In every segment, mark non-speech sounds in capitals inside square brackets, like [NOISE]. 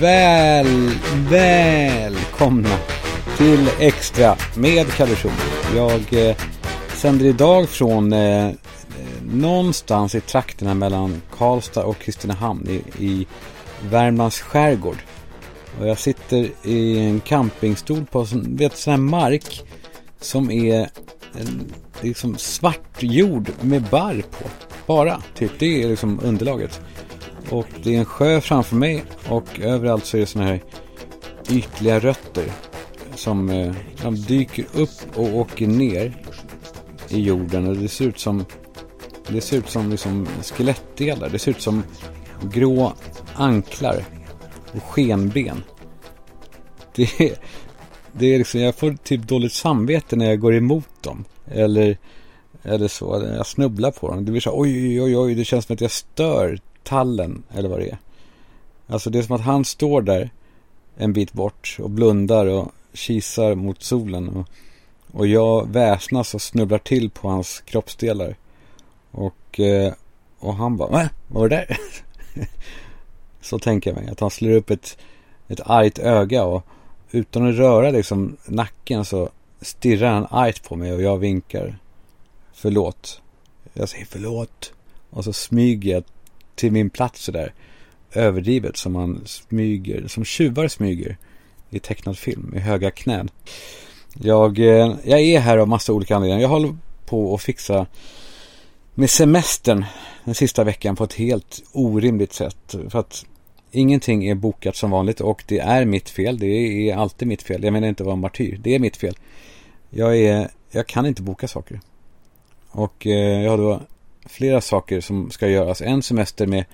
Väl, välkomna till Extra med Kalle Schulman. Jag eh, sänder idag från eh, eh, någonstans i trakterna mellan Karlstad och Kristinehamn i, i Värmlands skärgård. Och jag sitter i en campingstol på vet, sån här mark som är en, liksom svart jord med barr på. Bara, typ. Det är liksom underlaget. Och det är en sjö framför mig och överallt så är det såna här ytliga rötter som eh, de dyker upp och åker ner i jorden och det ser ut som det ser ut som liksom skelettdelar. Det ser ut som grå anklar och skenben. Det är, det är liksom, jag får typ dåligt samvete när jag går emot dem. Eller, eller så, jag snubblar på dem. Det blir så här oj, oj, oj, det känns som att jag stör tallen eller vad det är. Alltså det är som att han står där en bit bort och blundar och kisar mot solen. Och, och jag väsnas och snubblar till på hans kroppsdelar. Och, eh, och han bara, vad var det där? [LAUGHS] Så tänker jag mig, att han slår upp ett, ett argt öga och utan att röra liksom nacken så stirrar han argt på mig och jag vinkar. Förlåt. Jag säger förlåt. Och så smyger jag till min plats sådär överdrivet som man smyger, som tjuvar smyger i tecknad film i höga knän. Jag, eh, jag är här av massa olika anledningar. Jag håller på att fixa med semestern den sista veckan på ett helt orimligt sätt. För att ingenting är bokat som vanligt och det är mitt fel. Det är alltid mitt fel. Jag menar inte att vara martyr. Det är mitt fel. Jag, är, jag kan inte boka saker. Och eh, jag har då flera saker som ska göras. En semester med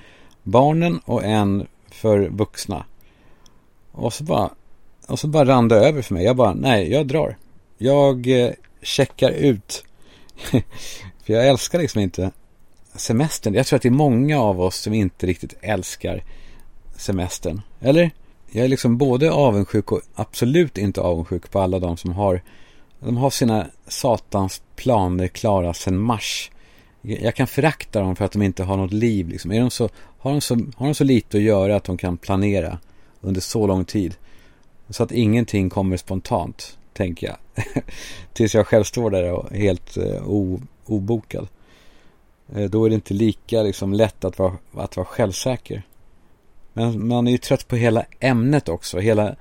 barnen och en för vuxna. Och så bara, och så bara rann det över för mig. Jag bara, nej, jag drar. Jag eh, checkar ut. [LAUGHS] för jag älskar liksom inte semestern. Jag tror att det är många av oss som inte riktigt älskar semestern. Eller? Jag är liksom både avundsjuk och absolut inte avundsjuk på alla de som har de har sina satans planer klara sedan mars. Jag kan förakta dem för att de inte har något liv. Liksom. Är de så, har, de så, har de så lite att göra att de kan planera under så lång tid? Så att ingenting kommer spontant, tänker jag. [LAUGHS] Tills jag själv står där och är helt eh, obokad. Eh, då är det inte lika liksom, lätt att vara, att vara självsäker. Men man är ju trött på hela ämnet också. Hela,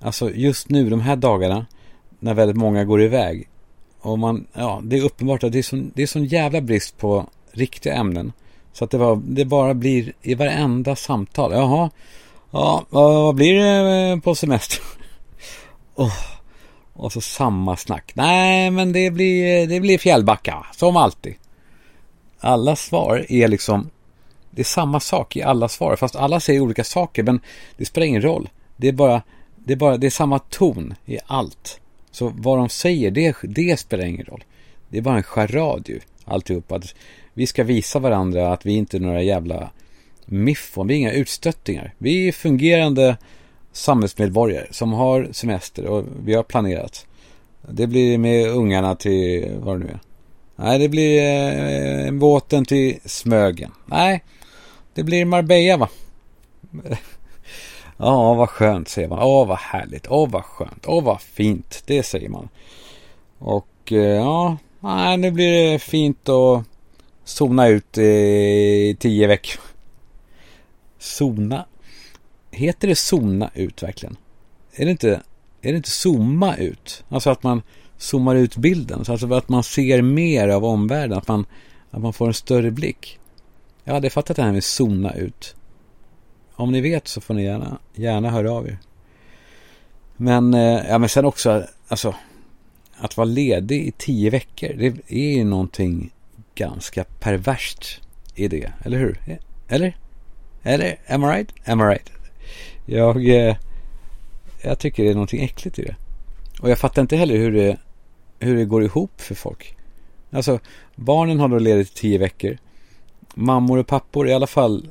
alltså just nu, de här dagarna, när väldigt många går iväg. Och man, ja, det är uppenbart att det är sån, det är sån jävla brist på riktiga ämnen. Så att det, var, det bara blir i varenda samtal. Jaha, ja, vad blir det eh, på semester? [LAUGHS] oh, och så samma snack. Nej, men det blir, det blir fjällbacka, som alltid. Alla svar är liksom, det är samma sak i alla svar. Fast alla säger olika saker, men det spelar ingen roll. Det är bara, det är bara, det är samma ton i allt. Så vad de säger, det, det spelar ingen roll. Det är bara en charad ju, alltihop. Att vi ska visa varandra att vi inte är några jävla miffon. Vi är inga utstöttingar. Vi är fungerande samhällsmedborgare som har semester och vi har planerat. Det blir med ungarna till, vad det nu är. Nej, det blir eh, båten till Smögen. Nej, det blir Marbella va? Ja, vad skönt säger man. Åh, vad härligt. Åh, vad skönt. Åh, vad fint. Det säger man. Och eh, ja, nej, nu blir det fint att zona ut i tio veckor. Zona. Heter det zona ut verkligen? Är det inte, är det inte zooma ut? Alltså att man zoomar ut bilden. Alltså att man ser mer av omvärlden. Att man, att man får en större blick. Jag hade fattat det här med zona ut. Om ni vet så får ni gärna, gärna höra av er. Men, eh, ja men sen också, alltså, att vara ledig i tio veckor, det är ju någonting ganska perverst i det, eller hur? Eller? Eller? Am I right? Am I right? Jag, eh, jag tycker det är någonting äckligt i det. Och jag fattar inte heller hur det, hur det går ihop för folk. Alltså, barnen har då ledigt i tio veckor. Mammor och pappor, i alla fall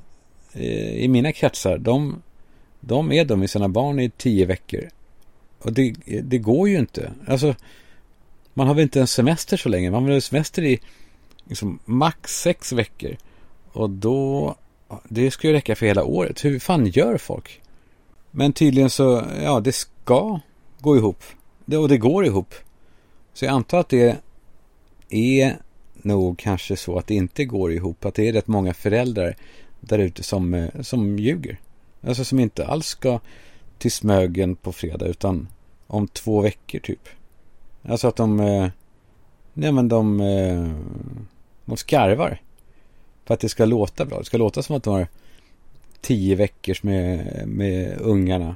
Eh, i mina kretsar, de, de är de med sina barn i tio veckor. Och det, det går ju inte. Alltså, man har väl inte en semester så länge. Man har väl en semester i liksom, max sex veckor. Och då, det ska ju räcka för hela året. Hur fan gör folk? Men tydligen så, ja det ska gå ihop. Det, och det går ihop. Så jag antar att det är nog kanske så att det inte går ihop. Att det är rätt många föräldrar där ute som, eh, som ljuger. Alltså som inte alls ska till Smögen på fredag utan om två veckor typ. Alltså att de, eh, nej men de, eh, de skarvar. För att det ska låta bra. Det ska låta som att de har tio veckors med, med ungarna.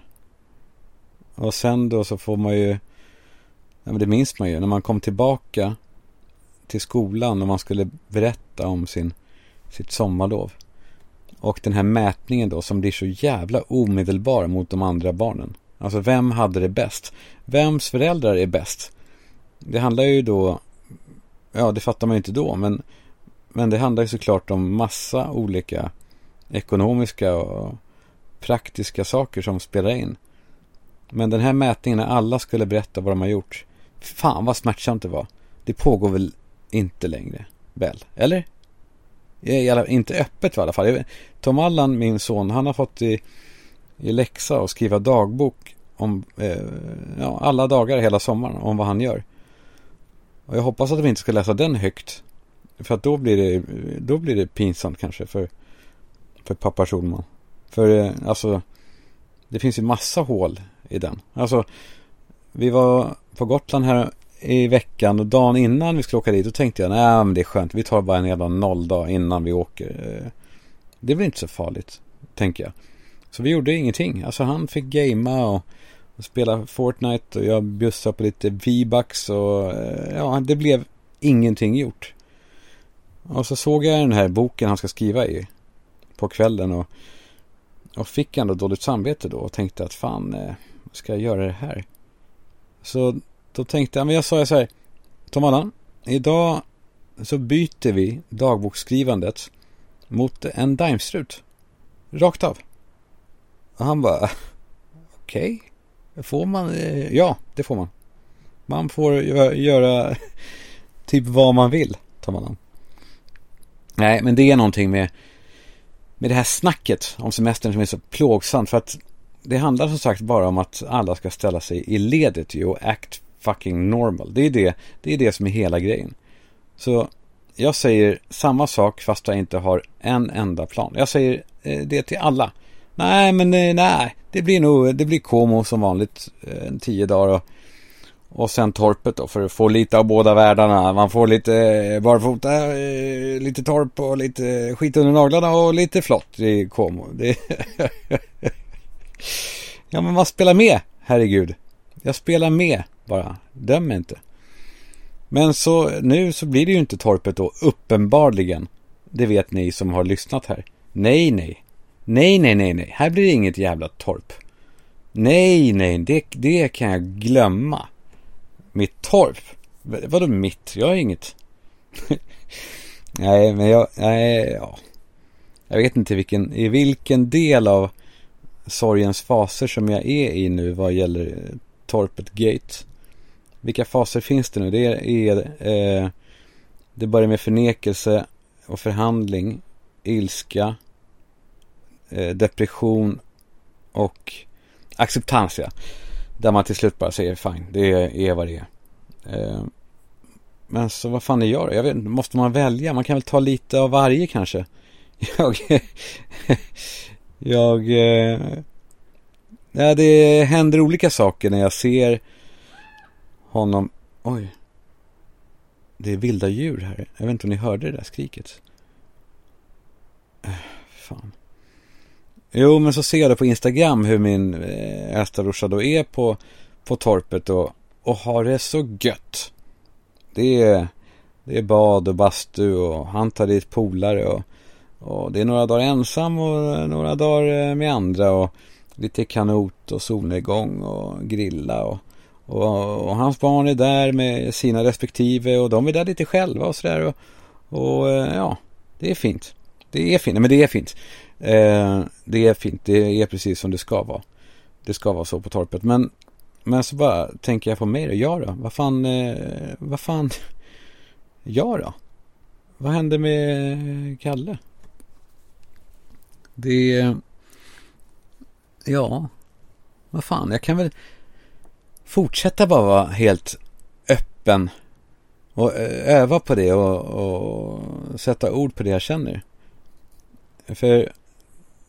Och sen då så får man ju, ja men det minns man ju, när man kom tillbaka till skolan och man skulle berätta om sin, sitt sommarlov. Och den här mätningen då som blir så jävla omedelbar mot de andra barnen. Alltså vem hade det bäst? Vems föräldrar är bäst? Det handlar ju då, ja det fattar man ju inte då, men, men det handlar ju såklart om massa olika ekonomiska och praktiska saker som spelar in. Men den här mätningen när alla skulle berätta vad de har gjort. Fan vad smärtsamt det var. Det pågår väl inte längre? Väl? Eller? Inte öppet i alla fall. Tom Allan, min son, han har fått i, i läxa att skriva dagbok om eh, ja, alla dagar hela sommaren om vad han gör. Och jag hoppas att vi inte ska läsa den högt. För att då blir det, då blir det pinsamt kanske för, för pappa Schulman. För eh, alltså, det finns ju massa hål i den. Alltså, vi var på Gotland här i veckan och dagen innan vi skulle åka dit då tänkte jag nej men det är skönt vi tar bara en jävla nolldag innan vi åker. Eh, det blir inte så farligt tänker jag. Så vi gjorde ingenting. Alltså han fick gamea och, och spela Fortnite och jag bjussade på lite V-bucks och eh, ja det blev ingenting gjort. Och så såg jag den här boken han ska skriva i på kvällen och, och fick ändå dåligt samvete då och tänkte att fan eh, ska jag göra det här? Så då tänkte jag, men jag sa så här, Tom Allan, idag så byter vi dagboksskrivandet mot en daimstrut. Rakt av. Och han bara, okej, okay. får man? Eh, ja, det får man. Man får göra [LAUGHS] typ vad man vill, Tom Allan. Nej, men det är någonting med, med det här snacket om semestern som är så plågsamt. För att det handlar som sagt bara om att alla ska ställa sig i ledet ju och act fucking normal. Det är det, det är det som är hela grejen. Så jag säger samma sak fast jag inte har en enda plan. Jag säger eh, det till alla. Nej, men eh, nej, det blir nog, det blir Como som vanligt eh, en tio dagar och, och sen torpet då för att få lite av båda världarna. Man får lite barfota, lite torp och lite skit under naglarna och lite flott i Como. Det... [LAUGHS] ja, men man spelar med, herregud. Jag spelar med bara. Döm mig inte. Men så nu så blir det ju inte torpet då, uppenbarligen. Det vet ni som har lyssnat här. Nej, nej. Nej, nej, nej, nej. Här blir det inget jävla torp. Nej, nej, det, det kan jag glömma. Mitt torp? Vadå mitt? Jag har inget. [LAUGHS] nej, men jag, nej, ja. Jag vet inte vilken, i vilken del av sorgens faser som jag är i nu vad gäller eh, torpet Gate. Vilka faser finns det nu? Det är, eh, det börjar med förnekelse och förhandling, ilska, eh, depression och acceptans ja. Där man till slut bara säger fine, det är vad det är. Eh, men så vad fan är jag då? Jag vet måste man välja? Man kan väl ta lite av varje kanske? [LAUGHS] Jag, jag, eh, ja det händer olika saker när jag ser honom. Oj. Det är vilda djur här. Jag vet inte om ni hörde det där skriket. Äh, fan. Jo, men så ser jag det på Instagram hur min eh, äldsta brorsa då är på, på torpet och, och har det så gött. Det är, det är bad och bastu och han tar dit polare och, och det är några dagar ensam och några dagar eh, med andra och lite kanot och solnedgång och grilla och och, och, hans barn är där med sina respektive och de är där lite själva och sådär. Och, och, eh, ja, det är fint. Det är fint, men det är fint. Eh, det är fint, det är precis som det ska vara. Det ska vara så på torpet. Men, men så bara tänker jag på mig då. Jag då? Vad fan, eh, vad fan, [LAUGHS] jag då? Vad hände med Kalle? Det, ja, vad fan, jag kan väl fortsätta bara vara helt öppen och eh, öva på det och, och sätta ord på det jag känner. För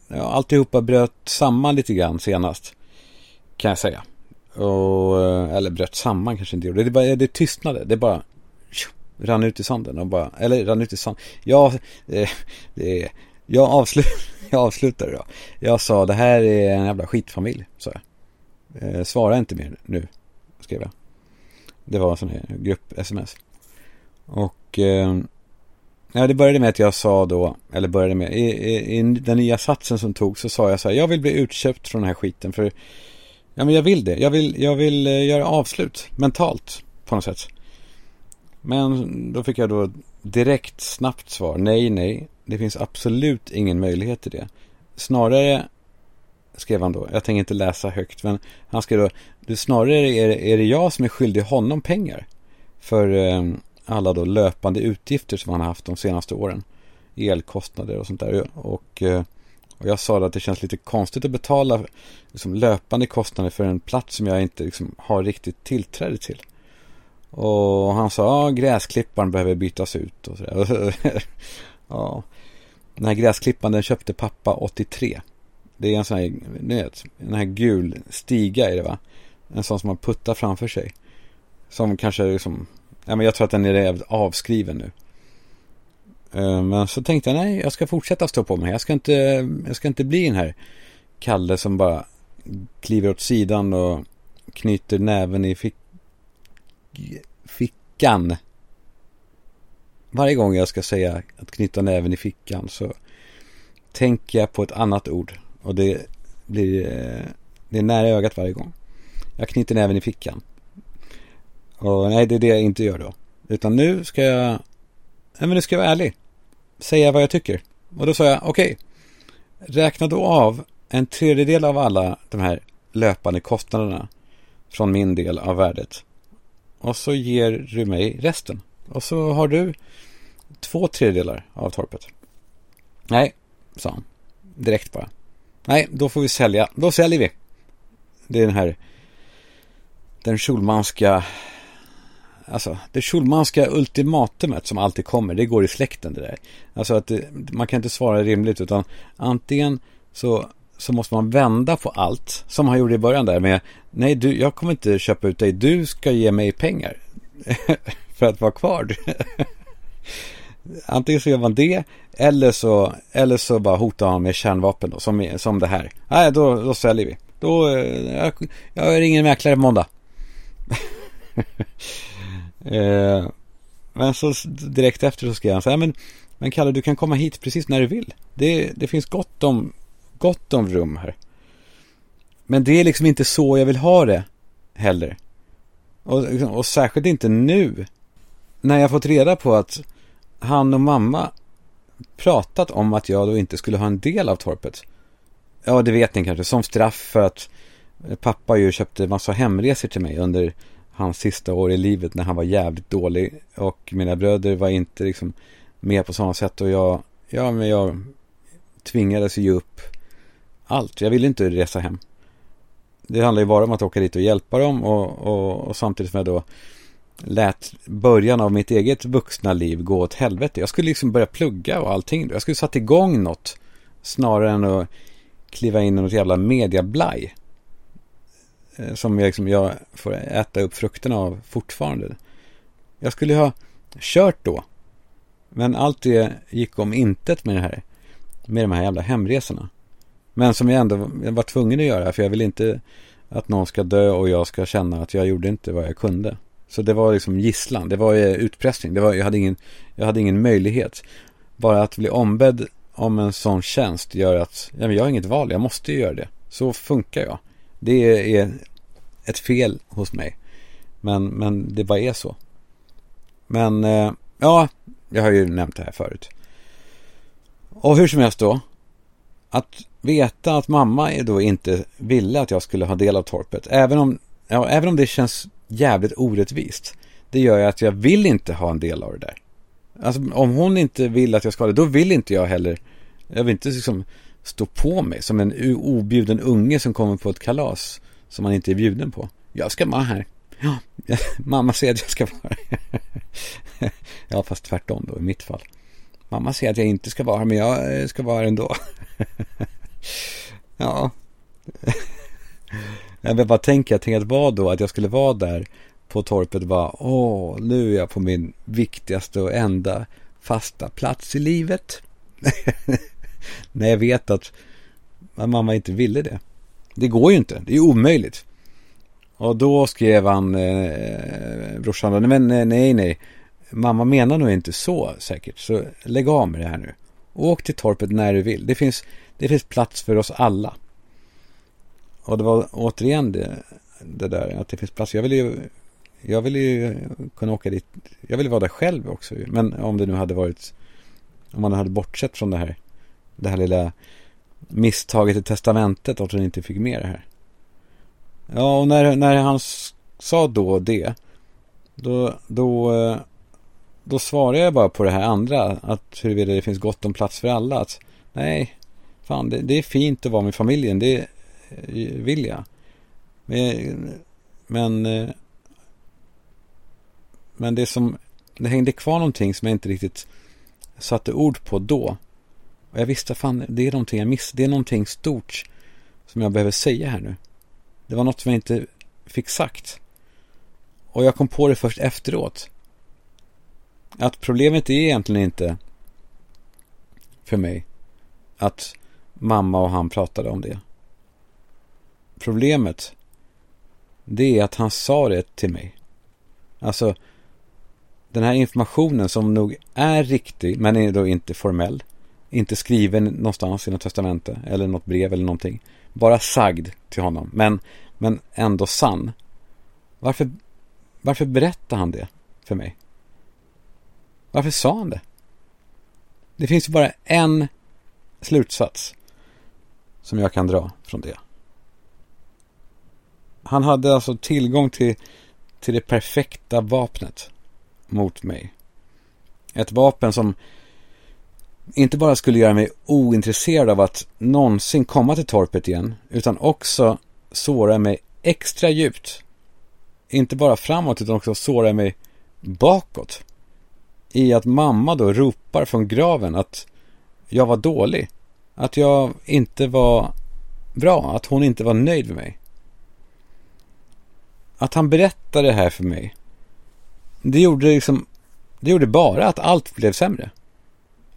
ja, alltihopa bröt samman lite grann senast. Kan jag säga. Och, eh, eller bröt samman kanske inte gjorde. Det, bara, det tystnade. Det bara rann ut i sanden och bara, eller rann ut i sanden. Jag, eh, det, det, jag, avslut, [LAUGHS] jag avslutade då. Jag sa det här är en jävla skitfamilj, sa jag. Eh, svara inte mer nu, skrev jag. Det var en sån här grupp-sms. Och eh, ja, det började med att jag sa då, eller började med, i, i, i den nya satsen som tog så sa jag så här, jag vill bli utköpt från den här skiten för, ja men jag vill det. Jag vill, jag vill eh, göra avslut mentalt på något sätt. Men då fick jag då direkt snabbt svar, nej, nej, det finns absolut ingen möjlighet till det. Snarare skrev han då. Jag tänker inte läsa högt, men han skrev då. Du, snarare är, är det jag som är skyldig honom pengar. För eh, alla då löpande utgifter som han har haft de senaste åren. Elkostnader och sånt där. Och, eh, och jag sa att det känns lite konstigt att betala liksom, löpande kostnader för en plats som jag inte liksom, har riktigt tillträde till. Och han sa, ja, gräsklipparen behöver bytas ut och sådär. [LAUGHS] ja. Den här gräsklipparen den köpte pappa 83. Det är en sån här, ni vet, en här gul stiga är det va? En sån som man puttar framför sig. Som kanske liksom, ja men jag tror att den är avskriven nu. Eh, men så tänkte jag, nej, jag ska fortsätta stå på mig. Jag ska inte, jag ska inte bli den här Kalle som bara kliver åt sidan och knyter näven i fick, fickan. Varje gång jag ska säga att knyta näven i fickan så tänker jag på ett annat ord. Och det blir eh, det är nära ögat varje gång. Jag knyter näven i fickan. Och nej, det är det jag inte gör då. Utan nu ska jag, nej men nu ska jag vara ärlig. Säga vad jag tycker. Och då sa jag, okej. Okay, räkna då av en tredjedel av alla de här löpande kostnaderna från min del av värdet. Och så ger du mig resten. Och så har du två tredjedelar av torpet. Nej, sa han. Direkt bara. Nej, då får vi sälja. Då säljer vi. Det är den här den Schulmanska Alltså det Schulmanska ultimatumet som alltid kommer, det går i släkten det där. Alltså att det, man kan inte svara rimligt utan antingen så, så måste man vända på allt som han gjorde i början där med Nej, du, jag kommer inte köpa ut dig, du ska ge mig pengar [LAUGHS] för att vara kvar. [LAUGHS] Antingen så gör man det eller så, eller så bara hotar man med kärnvapen då, som, som det här. Nej, då, då säljer vi. Då, eh, jag, jag ringer en mäklare på måndag. [LAUGHS] eh, men så direkt efter så skrev han så här, men, men Kalle du kan komma hit precis när du vill. Det, det finns gott om, gott om rum här. Men det är liksom inte så jag vill ha det heller. Och, liksom, och särskilt inte nu. När jag fått reda på att han och mamma pratat om att jag då inte skulle ha en del av torpet. Ja, det vet ni kanske. Som straff för att pappa ju köpte massa hemresor till mig under hans sista år i livet när han var jävligt dålig. Och mina bröder var inte liksom med på sådana sätt. Och jag, ja men jag tvingades ge upp allt. Jag ville inte resa hem. Det handlar ju bara om att åka dit och hjälpa dem och, och, och samtidigt som jag då lät början av mitt eget vuxna liv gå åt helvete. Jag skulle liksom börja plugga och allting. Jag skulle satt igång något snarare än att kliva in i något jävla mediablaj. Eh, som jag, liksom, jag får äta upp frukterna av fortfarande. Jag skulle ha kört då. Men allt det gick om intet med det här. Med de här jävla hemresorna. Men som jag ändå var tvungen att göra. För jag vill inte att någon ska dö och jag ska känna att jag gjorde inte vad jag kunde. Så det var liksom gisslan, det var utpressning, det var, jag, hade ingen, jag hade ingen möjlighet. Bara att bli ombedd om en sån tjänst gör att, ja, men jag har inget val, jag måste ju göra det. Så funkar jag. Det är ett fel hos mig. Men, men det bara är så. Men, eh, ja, jag har ju nämnt det här förut. Och hur som helst då. Att veta att mamma då inte ville att jag skulle ha del av torpet. Även om, ja, även om det känns jävligt orättvist. Det gör ju att jag vill inte ha en del av det där. Alltså om hon inte vill att jag ska ha det, då vill inte jag heller. Jag vill inte liksom stå på mig som en objuden unge som kommer på ett kalas. som man inte är bjuden på. Jag ska vara här. Ja, [LAUGHS] mamma säger att jag ska vara här. [LAUGHS] ja, fast tvärtom då i mitt fall. Mamma säger att jag inte ska vara här, men jag eh, ska vara här ändå. [LAUGHS] ja jag bara tänker, jag tänkte att vad då, att jag skulle vara där på torpet och bara, åh, nu är jag på min viktigaste och enda fasta plats i livet. [LAUGHS] När jag vet att mamma inte ville det. Det går ju inte, det är omöjligt. Och då skrev han, eh, brorsan, men eh, nej, nej, mamma menar nog inte så säkert, så lägg av med det här nu. Åk till torpet när du vill. Det finns, det finns plats för oss alla. Och det var återigen det, det där att det finns plats. Jag ville ju, jag ville ju kunna åka dit. Jag ville vara där själv också. Men om det nu hade varit, om man hade bortsett från det här, det här lilla misstaget i testamentet att hon inte fick med det här. Ja, och när, när han sa då det, då, då, eh, då svarade jag bara på det här andra, att huruvida det finns gott om plats för alla. Att, nej, fan, det, det är fint att vara med familjen, det Eh, vilja. Men, men, eh, men det som, det hängde kvar någonting som jag inte riktigt satte ord på då. Och jag visste, fan, det är någonting jag missade. Det är någonting stort som jag behöver säga här nu. Det var något som jag inte fick sagt. Och jag kom på det först efteråt. Att problemet är egentligen inte för mig att mamma och han pratade om det. Problemet det är att han sa det till mig. Alltså den här informationen som nog är riktig men är då inte formell. Inte skriven någonstans i något testamente eller något brev eller någonting. Bara sagd till honom. Men, men ändå sann. Varför, varför berättade han det för mig? Varför sa han det? Det finns ju bara en slutsats som jag kan dra från det. Han hade alltså tillgång till, till det perfekta vapnet mot mig. Ett vapen som inte bara skulle göra mig ointresserad av att någonsin komma till torpet igen, utan också såra mig extra djupt. Inte bara framåt, utan också såra mig bakåt. I att mamma då ropar från graven att jag var dålig. Att jag inte var bra, att hon inte var nöjd med mig. Att han berättade det här för mig, det gjorde liksom, det gjorde bara att allt blev sämre.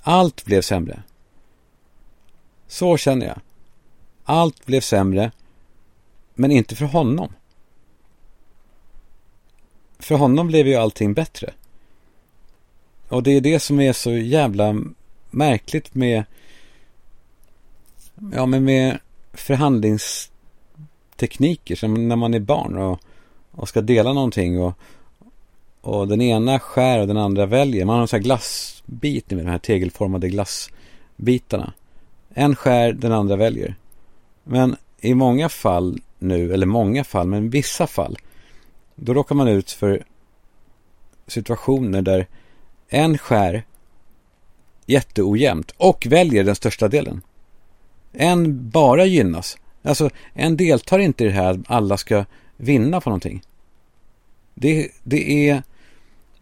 Allt blev sämre. Så känner jag. Allt blev sämre, men inte för honom. För honom blev ju allting bättre. Och det är det som är så jävla märkligt med ja, men med förhandlingstekniker som när man är barn och, och ska dela någonting och, och den ena skär och den andra väljer. Man har en sån här glassbit med de här tegelformade glassbitarna. En skär, den andra väljer. Men i många fall nu, eller många fall, men vissa fall, då råkar man ut för situationer där en skär jätteojämnt och väljer den största delen. En bara gynnas. Alltså, en deltar inte i det här att alla ska vinna på någonting. Det, det är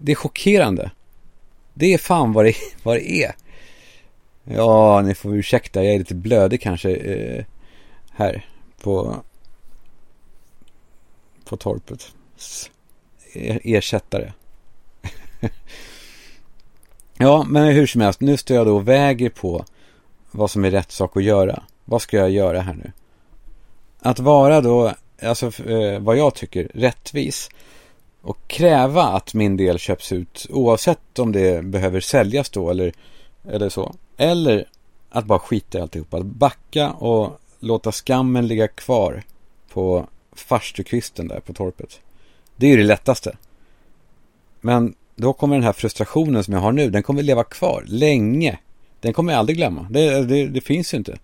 det är chockerande. Det är fan vad det, [LAUGHS] vad det är. Ja, ni får ursäkta. Jag är lite blödig kanske eh, här på, på torpet. Er, ersättare. [LAUGHS] ja, men hur som helst. Nu står jag då och väger på vad som är rätt sak att göra. Vad ska jag göra här nu? Att vara då, alltså eh, vad jag tycker, rättvis och kräva att min del köps ut oavsett om det behöver säljas då eller, eller så. Eller att bara skita i alltihopa. Att backa och låta skammen ligga kvar på farstukvisten där på torpet. Det är ju det lättaste. Men då kommer den här frustrationen som jag har nu, den kommer leva kvar länge. Den kommer jag aldrig glömma. Det, det, det finns ju inte.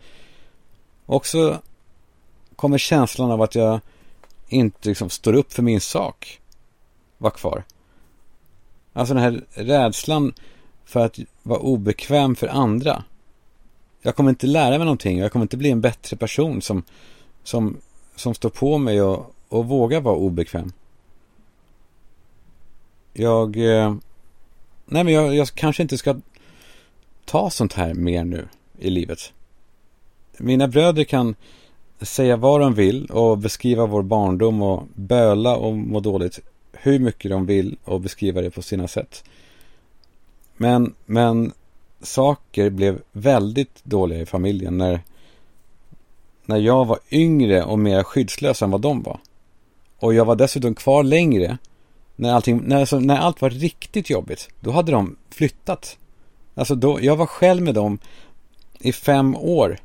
Också kommer känslan av att jag inte liksom står upp för min sak vara kvar. Alltså den här rädslan för att vara obekväm för andra. Jag kommer inte lära mig någonting. Jag kommer inte bli en bättre person som, som som står på mig och, och vågar vara obekväm. Jag, eh, nej men jag, jag kanske inte ska ta sånt här mer nu i livet. Mina bröder kan säga vad de vill och beskriva vår barndom och böla och må dåligt hur mycket de vill och beskriva det på sina sätt. Men, men saker blev väldigt dåliga i familjen när, när jag var yngre och mer skyddslös än vad de var. Och jag var dessutom kvar längre. När, allting, när, alltså, när allt var riktigt jobbigt, då hade de flyttat. Alltså då, jag var själv med dem i fem år.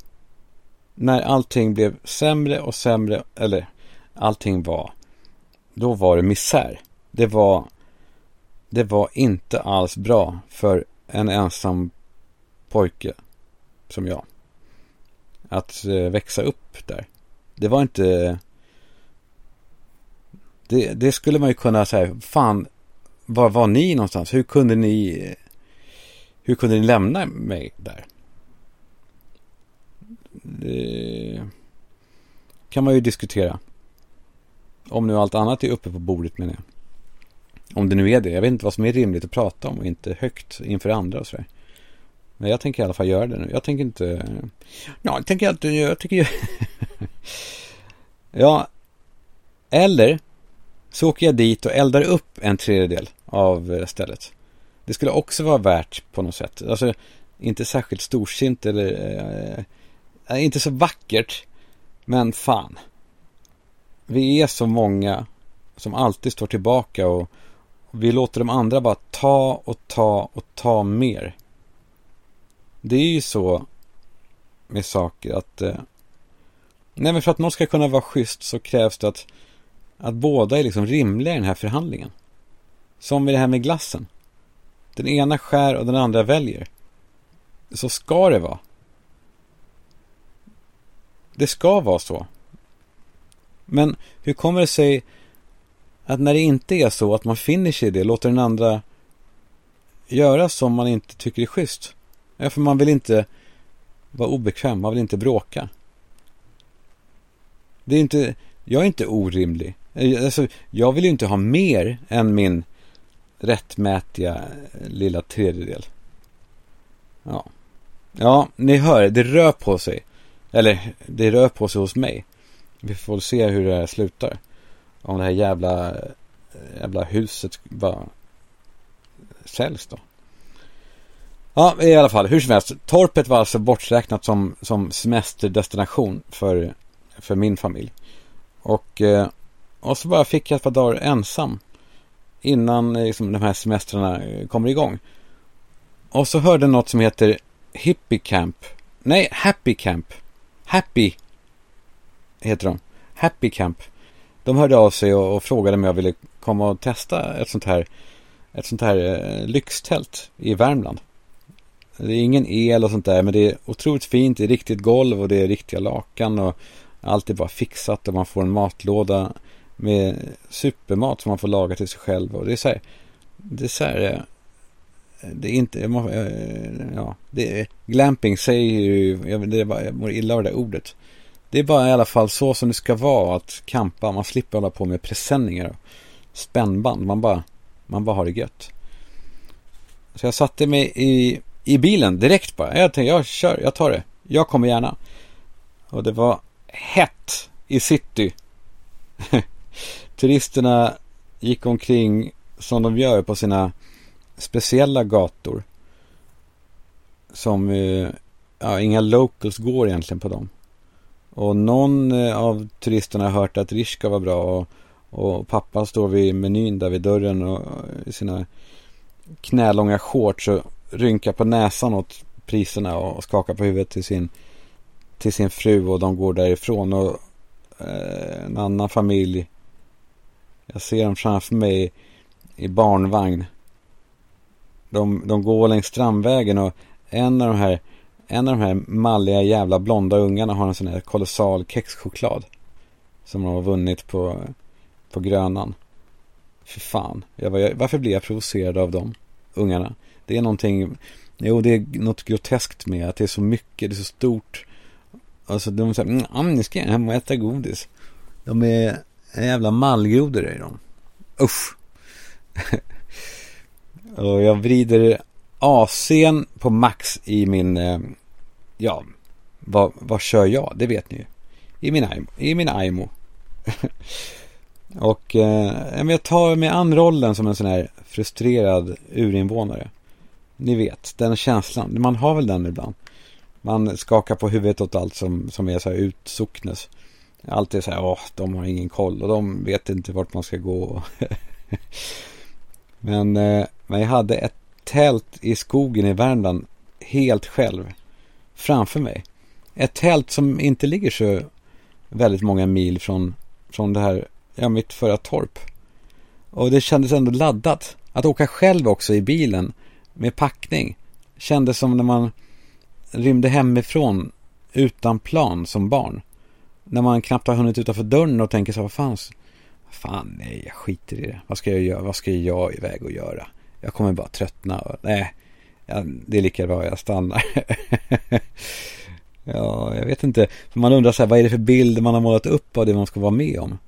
När allting blev sämre och sämre, eller allting var, då var det misär. Det var, det var inte alls bra för en ensam pojke som jag. Att eh, växa upp där. Det var inte... Det, det skulle man ju kunna säga, fan, var var ni någonstans? Hur kunde ni... Hur kunde ni lämna mig där? Det kan man ju diskutera. Om nu allt annat är uppe på bordet menar jag. Om det nu är det. Jag vet inte vad som är rimligt att prata om och inte högt inför andra och sådär. Men jag tänker i alla fall göra det nu. Jag tänker inte... Ja, jag tänker att jag tycker... [LAUGHS] ja, eller så åker jag dit och eldar upp en tredjedel av stället. Det skulle också vara värt på något sätt. Alltså, inte särskilt storsint eller... Eh, Eh, inte så vackert. Men fan. Vi är så många som alltid står tillbaka och vi låter de andra bara ta och ta och ta mer. Det är ju så med saker att... Eh, nej men för att någon ska kunna vara schysst så krävs det att, att båda är liksom rimliga i den här förhandlingen. Som med det här med glassen. Den ena skär och den andra väljer. Så ska det vara. Det ska vara så. Men hur kommer det sig att när det inte är så att man finner sig i det, låter den andra göra som man inte tycker är schysst. Ja, för man vill inte vara obekväm, man vill inte bråka. Det är inte, jag är inte orimlig. Eh, alltså, jag vill ju inte ha mer än min rättmätiga eh, lilla tredjedel. Ja. Ja, ni hör, det rör på sig. Eller, det rör på sig hos mig. Vi får se hur det här slutar. Om det här jävla, eh, jävla huset bara säljs då. Ja, i alla fall, hur som helst. Torpet var alltså borträknat som, som semesterdestination för, för min familj. Och, eh, och så bara fick jag ett par dagar ensam. Innan eh, liksom, de här semestrarna kommer igång. Och så hörde något som heter Hippie Camp. Nej, Happy Camp. Happy heter de. Happy Camp. De hörde av sig och, och frågade om jag ville komma och testa ett sånt här, ett sånt här eh, lyxtält i Värmland. Det är ingen el och sånt där men det är otroligt fint. Det är riktigt golv och det är riktiga lakan och allt är bara fixat och man får en matlåda med supermat som man får laga till sig själv och det är så här, det är så här, eh, det är inte, eh, ja, det är, glamping säger ju, jag, jag mår illa av det där ordet. Det är bara i alla fall så som det ska vara att kampa. Man slipper hålla på med presenningar och spännband. Man bara, man bara har det gött. Så jag satte mig i, i bilen direkt bara. Jag tänkte, jag kör, jag tar det. Jag kommer gärna. Och det var hett i city. [LAUGHS] Turisterna gick omkring som de gör på sina speciella gator. Som, eh, ja, inga locals går egentligen på dem. Och någon eh, av turisterna har hört att Rishka var bra och, och pappa står vid menyn där vid dörren och eh, i sina knälånga shorts och rynkar på näsan åt priserna och skakar på huvudet till sin, till sin fru och de går därifrån. Och eh, en annan familj, jag ser dem framför mig i barnvagn. De, de går längs Strandvägen och en av de här en av de här malliga jävla blonda ungarna har en sån här kolossal kexchoklad. Som de har vunnit på, på Grönan. För fan. Jag var, varför blir jag provocerad av de ungarna? Det är någonting, jo det är något groteskt med att det är så mycket, det är så stort. Alltså de säger, mm, nu ska jag hem och äta godis. De är jävla mallgrodor i dem. Usch. [LAUGHS] och jag vrider AC'n på max i min, eh, ja, vad, vad kör jag? Det vet ni ju. I min, i min IMO. [LAUGHS] och eh, jag tar mig an rollen som en sån här frustrerad urinvånare. Ni vet, den känslan. Man har väl den ibland. Man skakar på huvudet åt allt som, som är så här utsocknes. Alltid så här, åh, de har ingen koll och de vet inte vart man ska gå. [LAUGHS] men, eh, men jag hade ett tält i skogen i Värmland helt själv framför mig. Ett tält som inte ligger så väldigt många mil från, från det här, ja, mitt förra torp. Och det kändes ändå laddat. Att åka själv också i bilen med packning kändes som när man rymde hemifrån utan plan som barn. När man knappt har hunnit utanför dörren och tänker så här, vad fan, fan nej, jag skiter i det. Vad ska jag göra? Vad ska jag iväg och göra? Jag kommer bara tröttna. Nej, det är lika bra jag stannar. [LAUGHS] ja, jag vet inte. Man undrar så här, vad är det för bild man har målat upp av det man ska vara med om?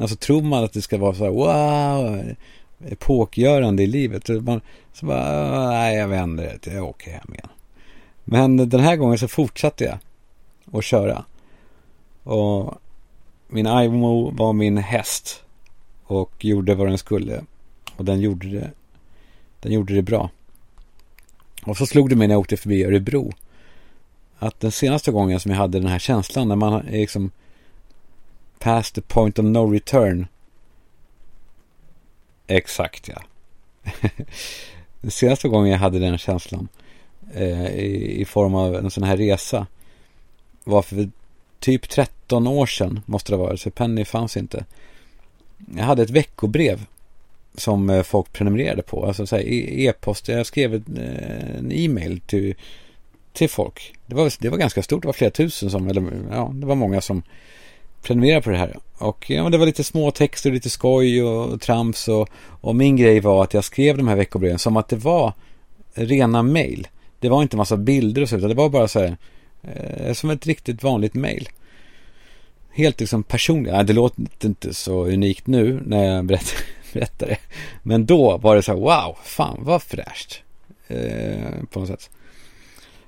Alltså tror man att det ska vara så här, wow, epokgörande i livet. Man, så bara, nej jag vänder det, jag åker hem igen. Men den här gången så fortsatte jag att köra. Och min Imo var min häst. Och gjorde vad den skulle. Och den gjorde det, den gjorde det bra. Och så slog det mig när jag åkte förbi Örebro. Att den senaste gången som jag hade den här känslan när man är liksom past the point of no return. Exakt ja. [LAUGHS] den senaste gången jag hade den känslan eh, i, i, form av en sån här resa var för typ 13 år sedan måste det vara, så Penny fanns inte. Jag hade ett veckobrev som eh, folk prenumererade på, alltså så här, e- e-post. jag skrev eh, en e-mail till, till folk. Det var, det var ganska stort, det var flera tusen som, eller ja, det var många som prenumererade på det här. Och ja, det var lite små texter, lite skoj och, och trams och, och min grej var att jag skrev de här veckobreven som att det var rena mail. Det var inte massa bilder och så, utan det var bara så här, eh, som ett riktigt vanligt mail. Helt liksom personligt. Ja, det låter inte så unikt nu när jag berättar, [LAUGHS] berättar det. Men då var det så här, wow, fan vad fräscht. Eh, på något sätt.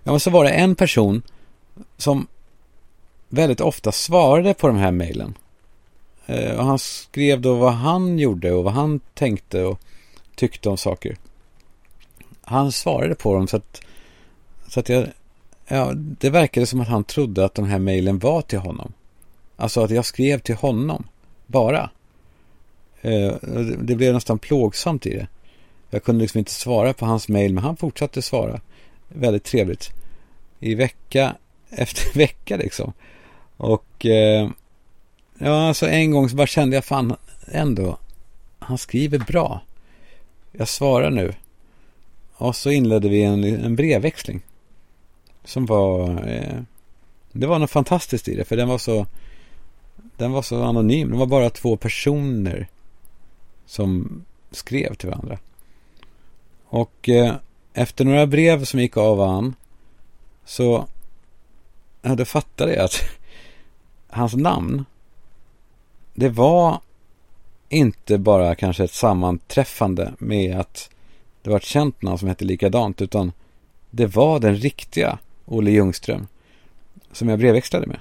Ja, men så var det en person som väldigt ofta svarade på de här mejlen. Eh, och han skrev då vad han gjorde och vad han tänkte och tyckte om saker. Han svarade på dem så att, så att jag, ja, det verkade som att han trodde att de här mejlen var till honom. Alltså att jag skrev till honom, bara. Eh, det blev nästan plågsamt i det. Jag kunde liksom inte svara på hans mejl, men han fortsatte svara. Väldigt trevligt. I vecka [LAUGHS] efter vecka liksom. Och eh, ja, alltså en gång så bara kände jag fan ändå, han skriver bra. Jag svarar nu. Och så inledde vi en, en brevväxling. Som var, eh, det var något fantastiskt i det, för den var så, den var så anonym. Det var bara två personer som skrev till varandra. Och eh, efter några brev som gick av han så ja, då fattade jag att [LAUGHS] hans namn, det var inte bara kanske ett sammanträffande med att det var ett känt namn som hette likadant, utan det var den riktiga Olle Ljungström som jag brevväxlade med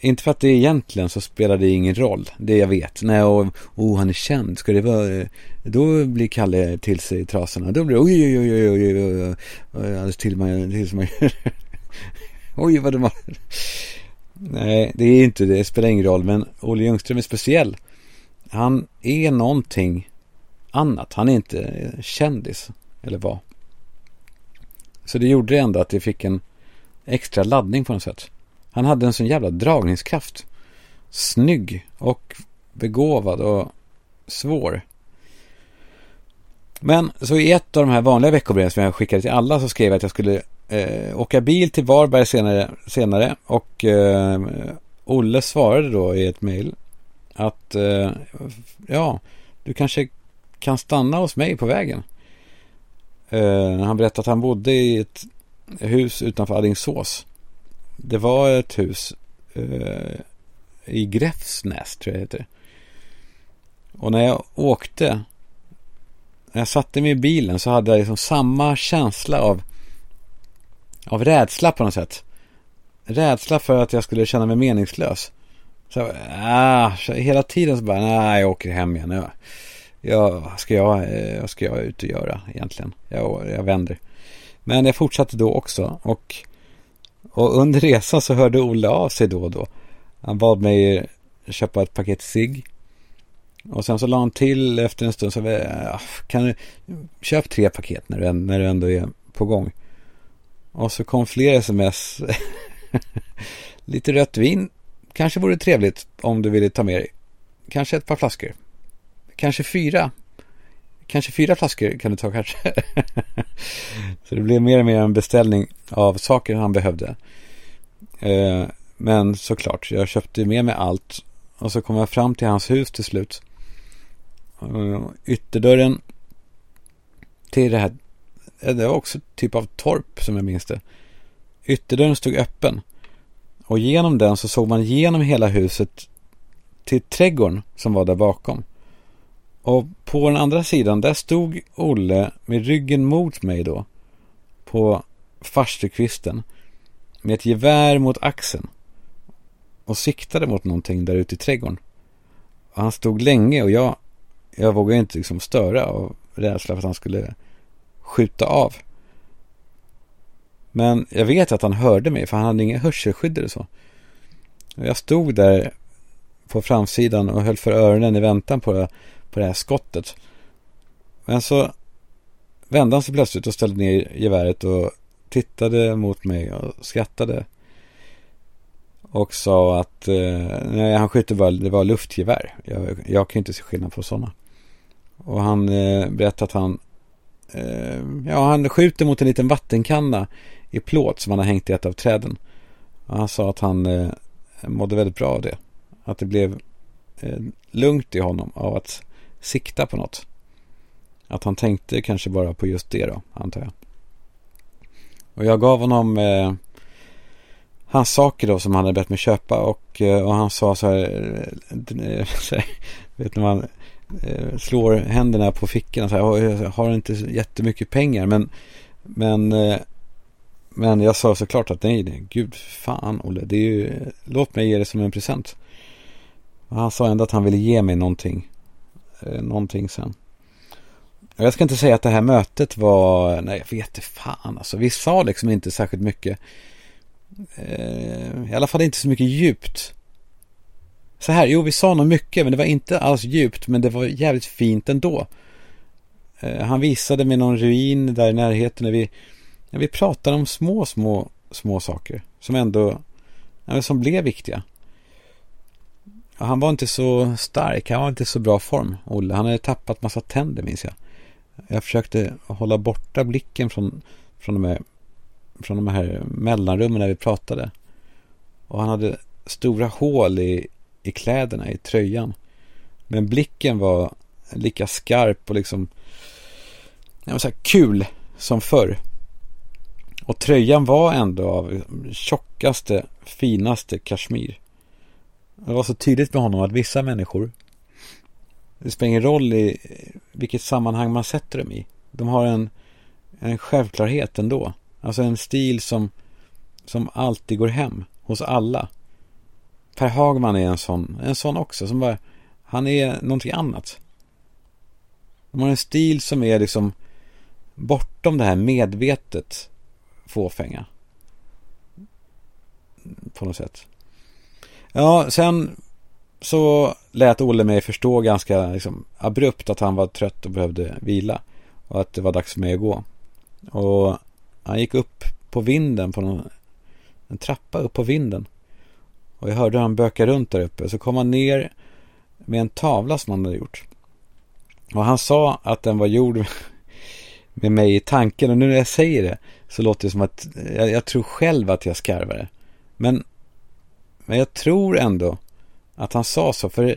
inte för att det egentligen så spelar det ingen roll, det jag vet. Nej, och oh han är känd, ska det vara, eh, då blir Kalle till sig i trasorna. Då blir det oj, oj, oj, oj, oj, oj, alldeles till man, tills man gör. [LAUGHS] oj, vad det var. Nej, det är inte det, det spelar ingen roll, men Olle Ljungström är speciell. Han är någonting annat, han är inte eh, kändis, eller vad. Så det gjorde ändå att det fick en extra laddning på något sätt. Han hade en sån jävla dragningskraft. Snygg och begåvad och svår. Men så i ett av de här vanliga veckobreven som jag skickade till alla så skrev jag att jag skulle eh, åka bil till Varberg senare, senare och eh, Olle svarade då i ett mejl att eh, ja, du kanske kan stanna hos mig på vägen. Eh, han berättade att han bodde i ett hus utanför Alingsås. Det var ett hus eh, i Gräfsnäs tror jag det heter. Och när jag åkte, när jag satte mig i bilen så hade jag liksom samma känsla av, av rädsla på något sätt. Rädsla för att jag skulle känna mig meningslös. Så, ah, så hela tiden så bara, nej jag åker hem igen. Jag, jag, vad, ska jag, eh, vad ska jag ut och göra egentligen? Jag, jag vänder. Men jag fortsatte då också och, och under resan så hörde Olle av sig då och då. Han bad mig köpa ett paket cigg. Och sen så la han till efter en stund så vi, kan du köp tre paket när du, när du ändå är på gång. Och så kom fler sms. [LAUGHS] Lite rött vin. Kanske vore trevligt om du ville ta med dig. Kanske ett par flaskor. Kanske fyra. Kanske fyra flaskor kan du ta kanske. [LAUGHS] så det blev mer och mer en beställning av saker han behövde. Eh, men såklart, jag köpte med mig allt. Och så kom jag fram till hans hus till slut. Eh, ytterdörren till det här, eh, det var också typ av torp som jag minns det. Ytterdörren stod öppen. Och genom den så såg man genom hela huset till trädgården som var där bakom. Och på den andra sidan, där stod Olle med ryggen mot mig då. På farstukvisten. Med ett gevär mot axeln. Och siktade mot någonting där ute i trädgården. Och han stod länge och jag, jag vågade inte liksom störa av rädsla för att han skulle skjuta av. Men jag vet att han hörde mig för han hade inga hörselskydd eller så. Och jag stod där på framsidan och höll för öronen i väntan på det, på det här skottet. Men så vände han sig plötsligt och ställde ner geväret och tittade mot mig och skrattade. Och sa att eh, nej, han skjuter bara, det var luftgevär. Jag, jag kan inte se skillnad på sådana. Och han eh, berättade att han eh, ja, han skjuter mot en liten vattenkanna i plåt som han har hängt i ett av träden. Och han sa att han eh, mådde väldigt bra av det. Att det blev eh, lugnt i honom av att sikta på något. Att han tänkte kanske bara på just det då, antar jag. Och jag gav honom eh, hans saker då som han hade bett mig köpa och, eh, och han sa så här, eh, [LAUGHS] så här vet när man eh, slår händerna på fickorna så här, jag har inte jättemycket pengar men, men men jag sa såklart att nej, nej, gud fan Olle, det är ju, låt mig ge det som en present. Och han sa ändå att han ville ge mig någonting, eh, någonting sen. Jag ska inte säga att det här mötet var, nej jag vet fan alltså, vi sa liksom inte särskilt mycket. Eh, I alla fall inte så mycket djupt. Så här, jo vi sa nog mycket men det var inte alls djupt men det var jävligt fint ändå. Eh, han visade mig någon ruin där i närheten när vi när vi pratade om små, små, små saker som ändå, ja, som blev viktiga. Ja, han var inte så stark, han var inte så bra form, Olle. Han hade tappat massa tänder, minns jag. Jag försökte hålla borta blicken från, från, de, här, från de här mellanrummen när vi pratade. Och han hade stora hål i, i kläderna, i tröjan. Men blicken var lika skarp och liksom ja, så här kul som förr. Och tröjan var ändå av tjockaste, finaste kashmir. Det var så tydligt med honom att vissa människor, det spelar ingen roll i vilket sammanhang man sätter dem i. De har en, en självklarhet ändå. Alltså en stil som, som alltid går hem hos alla. Per Hagman är en sån, en sån också. Som bara, han är någonting annat. De har en stil som är liksom bortom det här medvetet fåfänga. På något sätt. Ja, sen så lät Olle mig förstå ganska liksom, abrupt att han var trött och behövde vila. Och att det var dags för mig att gå. Och han gick upp på vinden på någon, en trappa upp på vinden. Och jag hörde han böka runt där uppe. Så kom han ner med en tavla som han hade gjort. Och han sa att den var gjord [LAUGHS] med mig i tanken. Och nu när jag säger det så låter det som att jag, jag tror själv att jag skarvar det. Men, men jag tror ändå att han sa så. För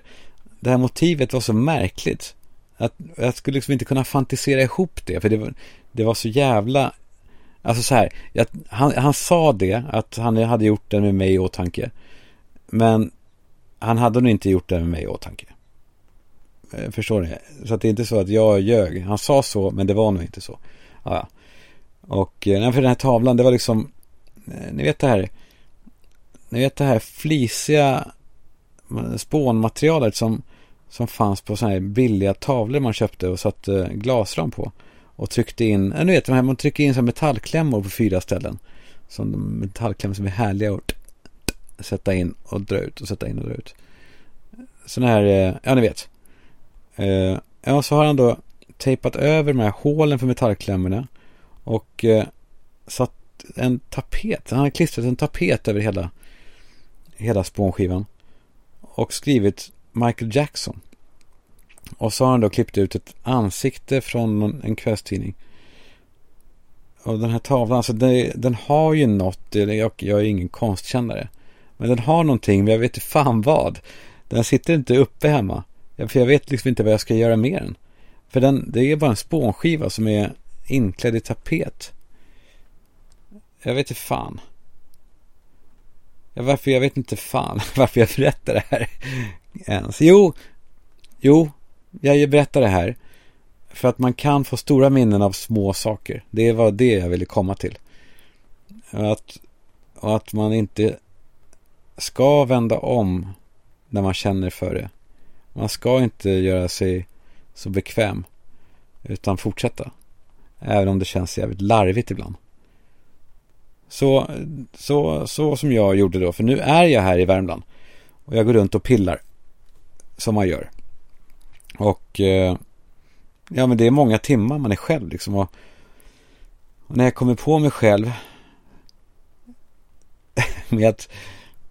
det här motivet var så märkligt. Att jag skulle liksom inte kunna fantisera ihop det. För det var, det var så jävla... Alltså så här. Jag, han, han sa det. Att han hade gjort det med mig i åtanke. Men han hade nog inte gjort det med mig i åtanke. Eh, förstår ni? Så att det är inte så att jag ljög. Han sa så, men det var nog inte så. Ja, Och eh, för den här tavlan, det var liksom, eh, ni vet det här, ni vet det här flisiga spånmaterialet som, som fanns på sådana här billiga tavlor man köpte och satte glasram på. Och tryckte in, ni vet, de här, man trycker in så metallklämmor på fyra ställen. Som metallklämmor som är härliga att sätta in och dra ut och sätta in och dra ut. Sådana här, eh, ja ni vet. Eh, ja, så har han då tejpat över de här hålen för metallklämmorna och eh, satt en tapet. Han har klistrat en tapet över hela, hela spånskivan och skrivit Michael Jackson. Och så har han då klippt ut ett ansikte från en kvällstidning. Och den här tavlan, alltså den, den har ju något, jag, jag är ingen konstkännare. Men den har någonting, men jag vet inte fan vad. Den sitter inte uppe hemma. För jag vet liksom inte vad jag ska göra med den. För den, det är bara en spånskiva som är inklädd i tapet. Jag vet inte fan. Ja, varför, jag vet inte fan [LAUGHS] varför jag berättar det här ens. Jo, jo, jag berättar det här. För att man kan få stora minnen av små saker. Det var det jag ville komma till. Att, och att man inte ska vända om när man känner för det. Man ska inte göra sig så bekväm. Utan fortsätta. Även om det känns jävligt larvigt ibland. Så, så, så som jag gjorde då. För nu är jag här i Värmland. Och jag går runt och pillar. Som man gör. Och eh, ja men det är många timmar man är själv liksom. Och, och när jag kommer på mig själv. [LAUGHS] med att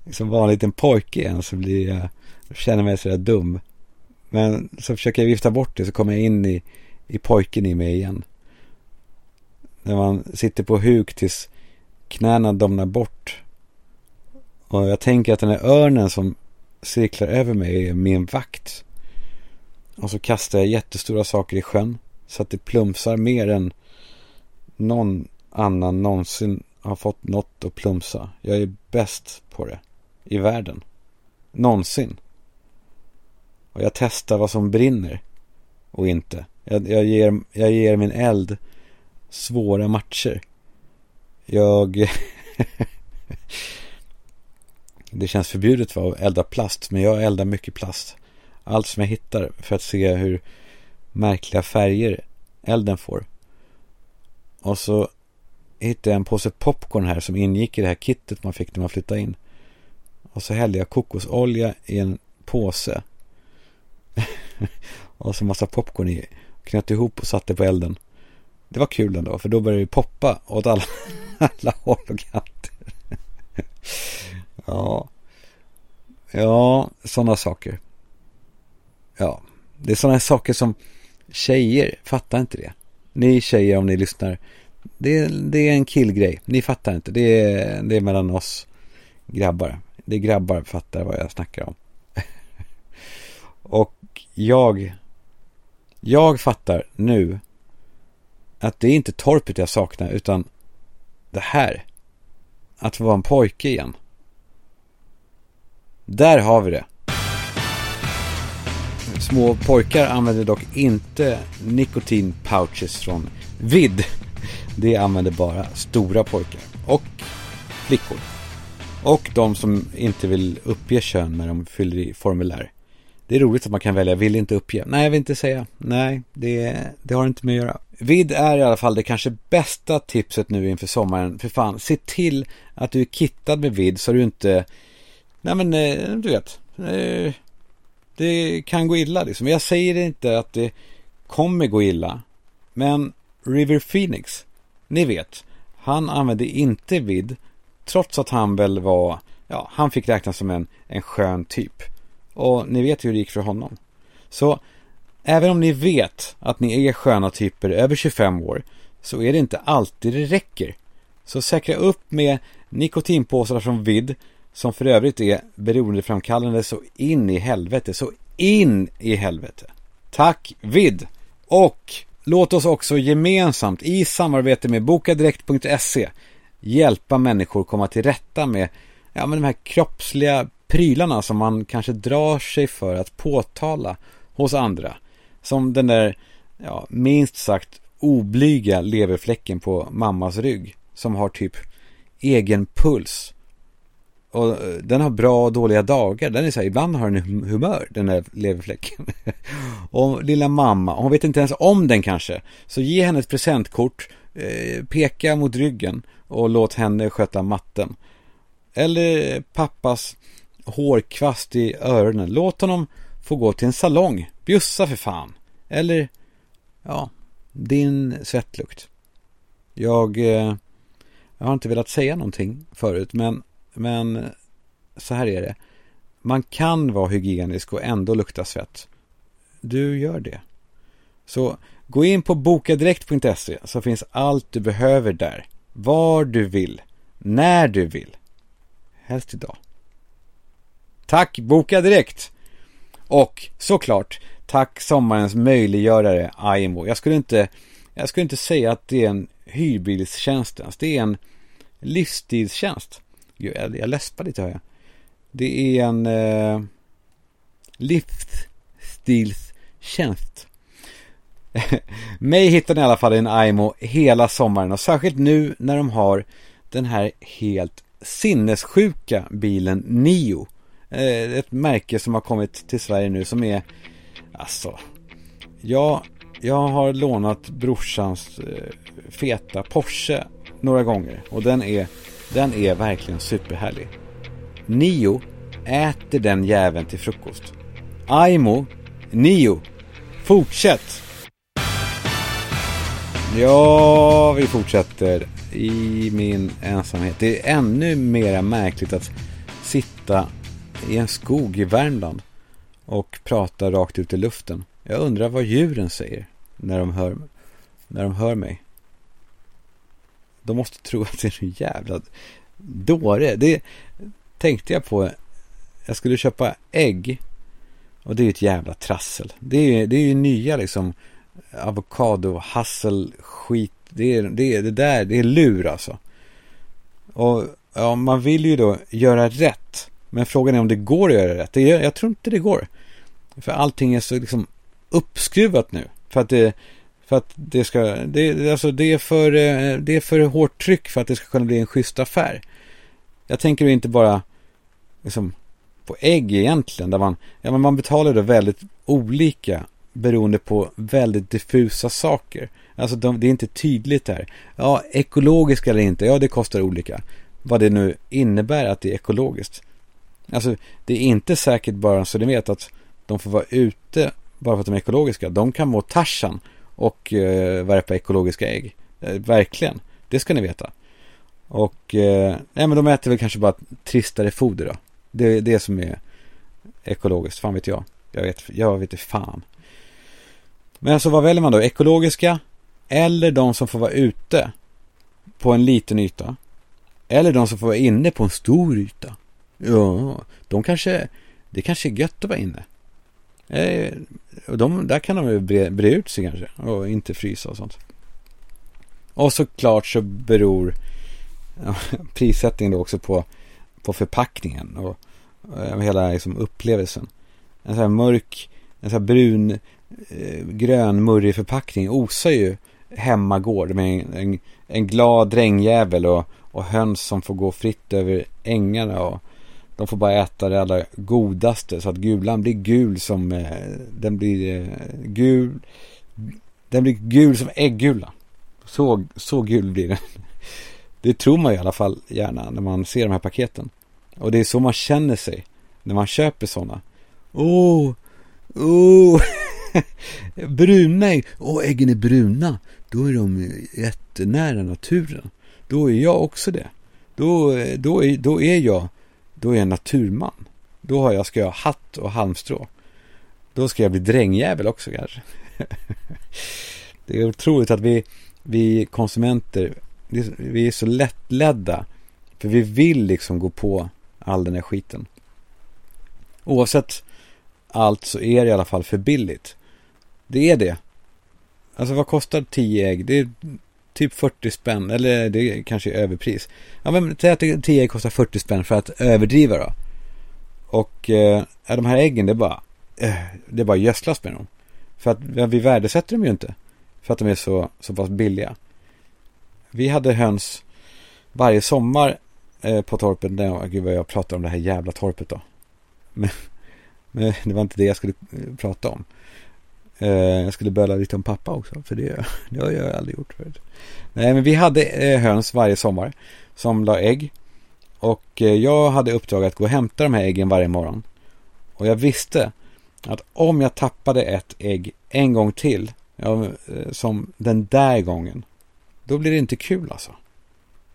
liksom vara en liten pojke igen så blir jag, känner mig sådär dum. Men så försöker jag vifta bort det så kommer jag in i, i pojken i mig igen. När man sitter på huk tills knäna domnar bort. Och jag tänker att den här örnen som cirklar över mig är min vakt. Och så kastar jag jättestora saker i sjön. Så att det plumsar mer än någon annan någonsin har fått något att plumsa. Jag är bäst på det. I världen. Någonsin. Och jag testar vad som brinner och inte. Jag, jag, ger, jag ger min eld svåra matcher. Jag... [LAUGHS] det känns förbjudet va, att elda plast, men jag eldar mycket plast. Allt som jag hittar för att se hur märkliga färger elden får. Och så hittade jag en påse popcorn här som ingick i det här kittet man fick när man flyttade in. Och så hällde jag kokosolja i en påse [LAUGHS] och så massa popcorn i. Knöt ihop och satte på elden. Det var kul ändå, för då började det poppa åt alla, [LAUGHS] alla håll och kanter. ja. Ja, sådana saker. Ja, det är sådana saker som tjejer fattar inte det. Ni tjejer om ni lyssnar. Det, det är en killgrej. Ni fattar inte. Det är, det är mellan oss grabbar. Det är grabbar fattar vad jag snackar om. [LAUGHS] och jag, jag fattar nu att det är inte torpet jag saknar utan det här. Att få vara en pojke igen. Där har vi det. Små pojkar använder dock inte nikotinpouches från Vid. Det använder bara stora pojkar och flickor. Och de som inte vill uppge kön när de fyller i formulär. Det är roligt att man kan välja, vill inte uppge. Nej, jag vill inte säga. Nej, det, det har inte med att göra. Vid är i alla fall det kanske bästa tipset nu inför sommaren. För fan, se till att du är kittad med vid så du inte... Nej men, eh, du vet. Eh, det kan gå illa liksom. Jag säger inte att det kommer gå illa. Men River Phoenix, ni vet. Han använde inte vid. Trots att han väl var, ja, han fick räknas som en, en skön typ. Och ni vet hur det gick för honom. Så även om ni vet att ni är sköna typer över 25 år så är det inte alltid det räcker. Så säkra upp med nikotinpåsar från Vid som för övrigt är beroendeframkallande så in i helvete, så in i helvete. Tack Vid! Och låt oss också gemensamt i samarbete med bokadirekt.se hjälpa människor komma till rätta med ja, men de här kroppsliga prylarna som man kanske drar sig för att påtala hos andra. Som den där, ja, minst sagt oblyga leverfläcken på mammas rygg. Som har typ egen puls. Och eh, den har bra och dåliga dagar. Den är så här, ibland har den humör, den där leverfläcken. [LAUGHS] och lilla mamma, hon vet inte ens om den kanske. Så ge henne ett presentkort, eh, peka mot ryggen och låt henne sköta matten. Eller pappas hårkvast i öronen. Låt honom få gå till en salong. Bjussa för fan. Eller, ja, din svettlukt. Jag, eh, jag har inte velat säga någonting förut, men, men så här är det. Man kan vara hygienisk och ändå lukta svett. Du gör det. Så gå in på bokadirekt.se så finns allt du behöver där. Var du vill. När du vill. Helst idag. Tack Boka Direkt! Och såklart, tack sommarens möjliggörare IMO. Jag skulle inte, jag skulle inte säga att det är en hyrbilstjänst ens. Det är en livsstilstjänst. Jag, jag läspar lite hör jag. Det är en eh, livsstilstjänst. [LAUGHS] Mig hittar ni i alla fall i en IMO hela sommaren och särskilt nu när de har den här helt sinnessjuka bilen Nio. Eh, ett märke som har kommit till Sverige nu som är, alltså, ja, jag har lånat brorsans eh, feta Porsche några gånger och den är, den är verkligen superhärlig. Nio äter den jäveln till frukost. Aimo, Nio, fortsätt! Ja, vi fortsätter i min ensamhet. Det är ännu mer märkligt att sitta i en skog i Värmland och pratar rakt ut i luften. Jag undrar vad djuren säger när de hör, när de hör mig. De måste tro att det är en jävla dåre. Det tänkte jag på. Jag skulle köpa ägg. Och det är ett jävla trassel. Det är, det är ju nya liksom avokado, hassel, skit. Det är, det är det där, det är lur alltså. Och ja, man vill ju då göra rätt. Men frågan är om det går att göra rätt. Jag, jag tror inte det går. För allting är så liksom uppskruvat nu. För att det, för att det ska, det, alltså det, är för, eh, det är för hårt tryck för att det ska kunna bli en schysst affär. Jag tänker inte bara liksom, på ägg egentligen. Där man, ja, men man betalar då väldigt olika beroende på väldigt diffusa saker. Alltså de, det är inte tydligt här. Ja, ekologiskt eller inte, ja det kostar olika. Vad det nu innebär att det är ekologiskt. Alltså det är inte säkert bara så ni vet att de får vara ute bara för att de är ekologiska. De kan må tarsan och eh, värpa ekologiska ägg. Eh, verkligen, det ska ni veta. Och eh, nej men de äter väl kanske bara tristare foder då. Det är det som är ekologiskt, fan vet jag. Jag vet, jag vet inte fan. Men alltså vad väljer man då? Ekologiska eller de som får vara ute på en liten yta? Eller de som får vara inne på en stor yta? Ja, de kanske, det kanske är gött att vara inne. Eh, och de, där kan de ju bre, bre ut sig kanske och inte frysa och sånt. Och såklart så beror [LAUGHS] ja, prissättningen då också på, på förpackningen och, eh, och hela liksom, upplevelsen. En sån här mörk, en sån här brun, eh, grön, murrig förpackning osar ju hemmagård med en, en, en glad drängjävel och, och höns som får gå fritt över ängarna och de får bara äta det allra godaste så att gulan blir gul som eh, den blir eh, gul. Den blir gul som äggula. Så, så gul blir den. Det tror man i alla fall gärna när man ser de här paketen. Och det är så man känner sig när man köper sådana. Åh, oh, oh. [LAUGHS] bruna ägg. Åh, oh, äggen är bruna. Då är de jättenära naturen. Då är jag också det. Då, eh, då, är, då är jag då är jag en naturman. Då har jag, ska jag ha hatt och halmstrå. Då ska jag bli drängjävel också kanske. [LAUGHS] det är otroligt att vi, vi konsumenter, vi är så lättledda. För vi vill liksom gå på all den här skiten. Oavsett allt så är det i alla fall för billigt. Det är det. Alltså vad kostar 10 ägg? Det är typ 40 spänn, eller det kanske är överpris. Ja men säg att 10 kostar 40 spänn för att överdriva då. Och eh, de här äggen, det är bara, eh, det är bara gödslas med dem. För att vi värdesätter dem ju inte. För att de är så, så pass billiga. Vi hade höns varje sommar eh, på torpet. Nej, gud vad jag pratar om det här jävla torpet då. Men, [LAUGHS] men det var inte det jag skulle eh, prata om. Eh, jag skulle böla lite om pappa också. För det, [LAUGHS] det har jag aldrig gjort förut. Nej, men vi hade eh, höns varje sommar. Som la ägg. Och eh, jag hade uppdrag att gå och hämta de här äggen varje morgon. Och jag visste att om jag tappade ett ägg en gång till, ja, eh, som den där gången, då blir det inte kul alltså.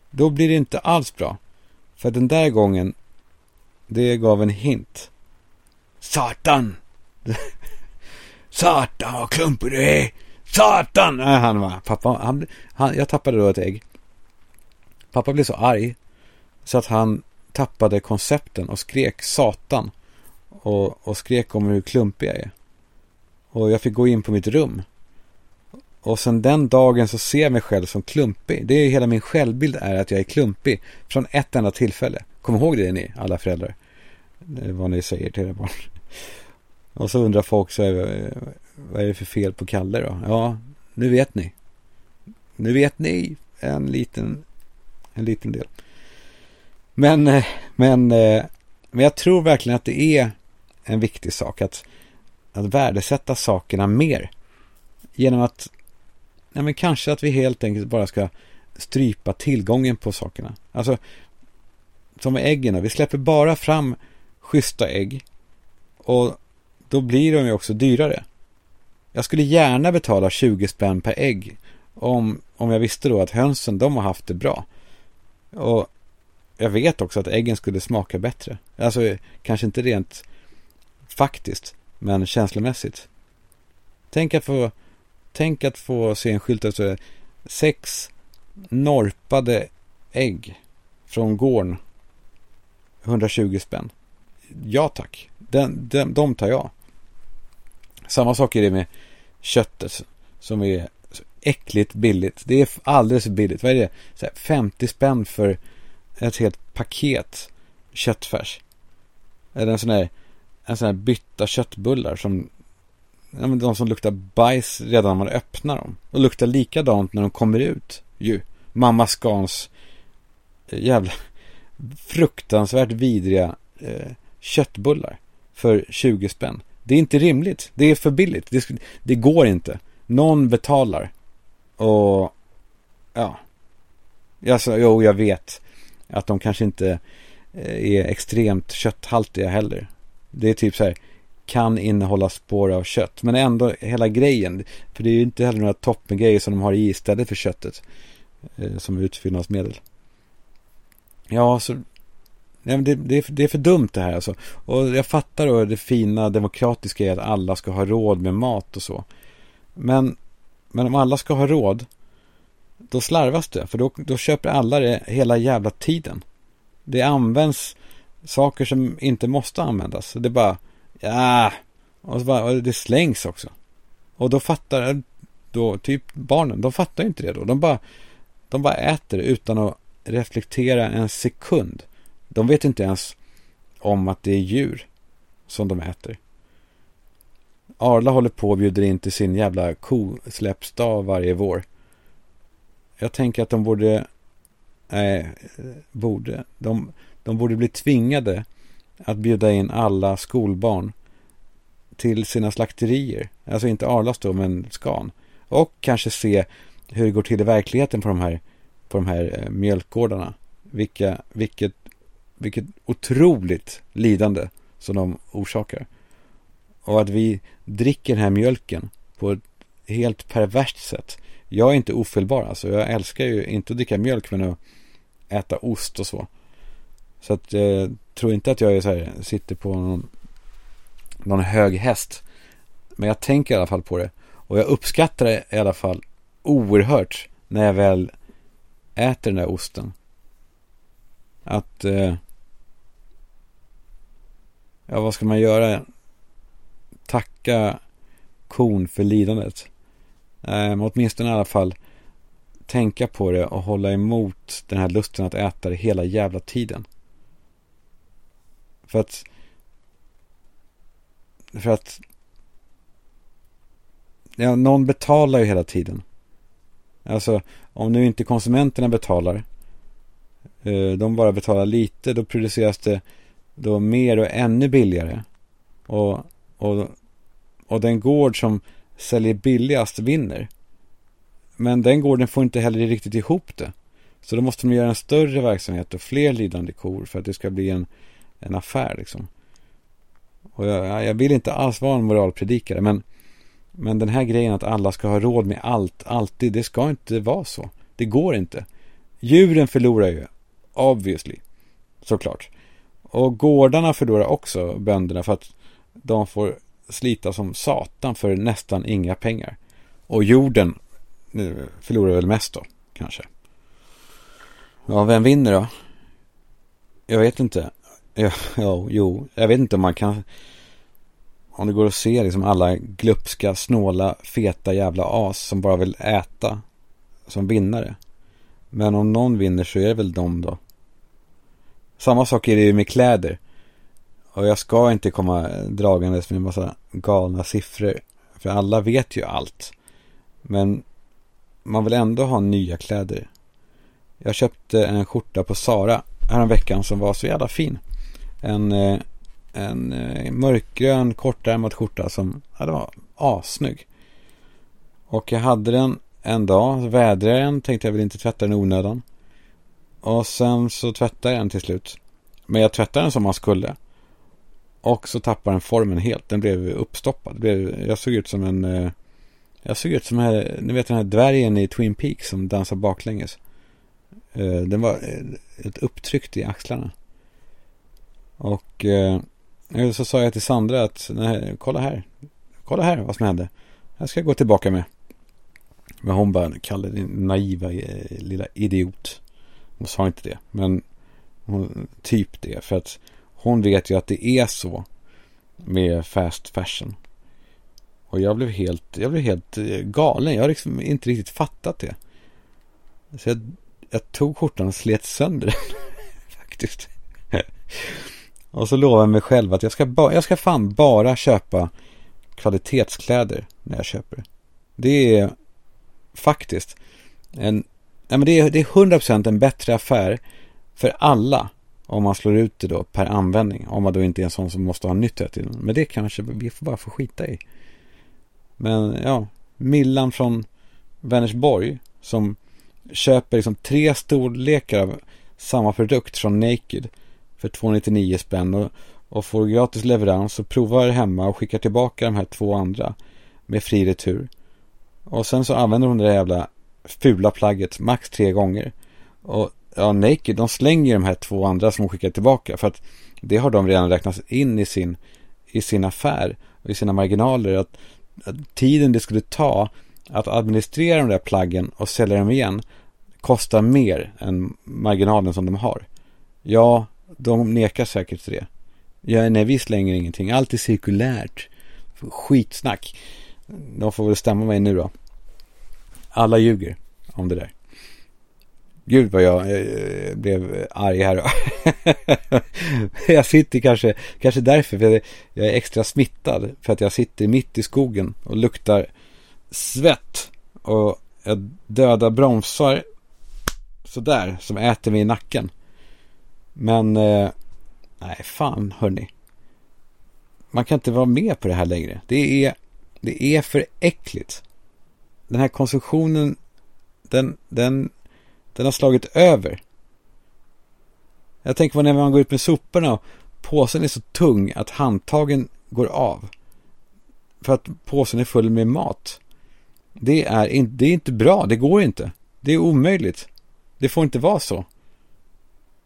Då blir det inte alls bra. För den där gången, det gav en hint. Satan! [LAUGHS] Satan vad klumpig du är! Satan! Nej, han var, pappa, han, han, jag tappade då ett ägg. Pappa blev så arg så att han tappade koncepten och skrek Satan. Och, och skrek om hur klumpig jag är. Och jag fick gå in på mitt rum. Och sen den dagen så ser jag mig själv som klumpig. Det är hela min självbild är att jag är klumpig. Från ett enda tillfälle. Kom ihåg det ni, alla föräldrar. Vad ni säger till era barn. Och så undrar folk så här, eh, vad är det för fel på Kalle då? Ja, nu vet ni. Nu vet ni en liten, en liten del. Men, eh, men, eh, men jag tror verkligen att det är en viktig sak att, att värdesätta sakerna mer. Genom att, ja men kanske att vi helt enkelt bara ska strypa tillgången på sakerna. Alltså, som med äggen, vi släpper bara fram schyssta ägg. Och då blir de ju också dyrare. Jag skulle gärna betala 20 spänn per ägg. Om, om jag visste då att hönsen, de har haft det bra. Och jag vet också att äggen skulle smaka bättre. Alltså kanske inte rent faktiskt, men känslomässigt. Tänk att få, tänk att få se en skylt där det sex norpade ägg från gården. 120 spänn. Ja tack, den, den, de tar jag. Samma sak är det med köttet som är äckligt billigt. Det är alldeles för billigt. Vad är det? 50 spänn för ett helt paket köttfärs. Eller en sån här, en sån här bytta köttbullar som ja, men de som luktar bajs redan när man öppnar dem. Och luktar likadant när de kommer ut ju. Mamma Scans eh, jävla fruktansvärt vidriga eh, köttbullar för 20 spänn. Det är inte rimligt. Det är för billigt. Det, det går inte. Någon betalar. Och ja. Alltså, jo, jag vet. Att de kanske inte eh, är extremt kötthaltiga heller. Det är typ så här, kan innehålla spår av kött. Men ändå hela grejen. För det är ju inte heller några toppengrejer som de har i istället för köttet. Eh, som utfyllnadsmedel. Ja, så Nej, men det, det, är, det är för dumt det här alltså. Och jag fattar då det fina demokratiska i att alla ska ha råd med mat och så. Men, men om alla ska ha råd då slarvas det. För då, då köper alla det hela jävla tiden. Det används saker som inte måste användas. Det är bara, ja, och, bara, och det slängs också. Och då fattar, då typ barnen, de fattar inte det då. De bara, de bara äter utan att reflektera en sekund. De vet inte ens om att det är djur som de äter. Arla håller på och bjuder in till sin jävla kosläppsdag varje vår. Jag tänker att de borde, nej, borde, de, de borde bli tvingade att bjuda in alla skolbarn till sina slakterier. Alltså inte Arlas då, men Scan. Och kanske se hur det går till i verkligheten på de här, på de här eh, mjölkgårdarna. Vilka, vilket, vilket otroligt lidande som de orsakar. Och att vi dricker den här mjölken på ett helt perverst sätt jag är inte ofelbar alltså. Jag älskar ju inte att dricka mjölk men att äta ost och så. Så att jag eh, tror inte att jag är så här, sitter på någon, någon hög häst. Men jag tänker i alla fall på det. Och jag uppskattar det i alla fall oerhört när jag väl äter den där osten. Att eh, Ja, vad ska man göra? Tacka kon för lidandet. Eh, åtminstone i alla fall tänka på det och hålla emot den här lusten att äta det hela jävla tiden. För att för att ja, någon betalar ju hela tiden. Alltså om nu inte konsumenterna betalar, eh, de bara betalar lite, då produceras det då mer och ännu billigare. Och, och, och den gård som säljer billigast vinner. Men den gården får inte heller riktigt ihop det. Så då måste de göra en större verksamhet och fler lidande kor för att det ska bli en, en affär liksom. Och jag, jag vill inte alls vara en moralpredikare men, men den här grejen att alla ska ha råd med allt, alltid, det ska inte vara så. Det går inte. Djuren förlorar ju, obviously, såklart. Och gårdarna förlorar också bönderna för att de får slita som satan för nästan inga pengar. Och jorden förlorar väl mest då, kanske. Ja, vem vinner då? Jag vet inte. Ja, [LAUGHS] ja, jo, jag vet inte om man kan... Om det går att se liksom alla glupska, snåla, feta jävla as som bara vill äta som vinnare. Men om någon vinner så är det väl de då. Samma sak är det ju med kläder. Och jag ska inte komma dragandes med en massa galna siffror. För alla vet ju allt. Men man vill ändå ha nya kläder. Jag köpte en skjorta på Sara veckan som var så jävla fin. En, eh, en eh, mörkgrön kortärmad skjorta som ja, det var assnygg. Och jag hade den en dag, vädrade den, tänkte jag vill inte tvätta den i onödan. Och sen så tvättade jag den till slut. Men jag tvättade den som man skulle. Och så tappade den formen helt. Den blev uppstoppad. Det blev, jag såg ut som en... Eh, jag såg ut som här, ni vet den här dvärgen i Twin Peaks som dansar baklänges. Eh, den var eh, ett upptryckt i axlarna. Och så sa jag till Sandra att nej, kolla här. Kolla här vad som hände. Jag ska gå tillbaka med. Men hon bara, Kalle din naiva lilla idiot. Hon sa inte det, men hon, typ det. För att hon vet ju att det är så med fast fashion. Och jag blev helt, jag blev helt eh, galen. Jag har liksom inte riktigt fattat det. Så jag, jag tog skjortan och slet sönder den. [LAUGHS] Faktiskt. och så lovade jag mig själv att jag ska, ba, jag ska fan bara köpa kvalitetskläder när jag köper. Det är faktiskt en Nej, men det är, det är 100% en bättre affär för alla om man slår ut det då per användning. Om man då inte är en sån som måste ha nytt hela tiden. Men det kanske vi får bara få skita i. Men ja, Millan från Vänersborg som köper liksom tre storlekar av samma produkt från Naked för 299 spänn och, och får gratis leverans och provar hemma och skickar tillbaka de här två andra med fri retur. Och sen så använder hon det där jävla fula plagget max tre gånger. Och ja, Naked, de slänger de här två andra som hon skickar tillbaka. För att det har de redan räknat in i sin, i sin affär och i sina marginaler. Att, att tiden det skulle ta att administrera de där plaggen och sälja dem igen kostar mer än marginalen som de har. Ja, de nekar säkert till det. Ja, nej, vi slänger ingenting. Allt är cirkulärt. Skitsnack. De får väl stämma mig nu då. Alla ljuger om det där. Gud vad jag eh, blev arg här. [LAUGHS] jag sitter kanske, kanske därför, för jag är extra smittad. För att jag sitter mitt i skogen och luktar svett. Och jag dödar bromsar sådär, som äter mig i nacken. Men, eh, nej fan hörni. Man kan inte vara med på det här längre. Det är, det är för äckligt den här konsumtionen, den, den, den har slagit över. Jag tänker på när man går ut med soporna och påsen är så tung att handtagen går av. För att påsen är full med mat. Det är, in, det är inte bra, det går inte. Det är omöjligt. Det får inte vara så.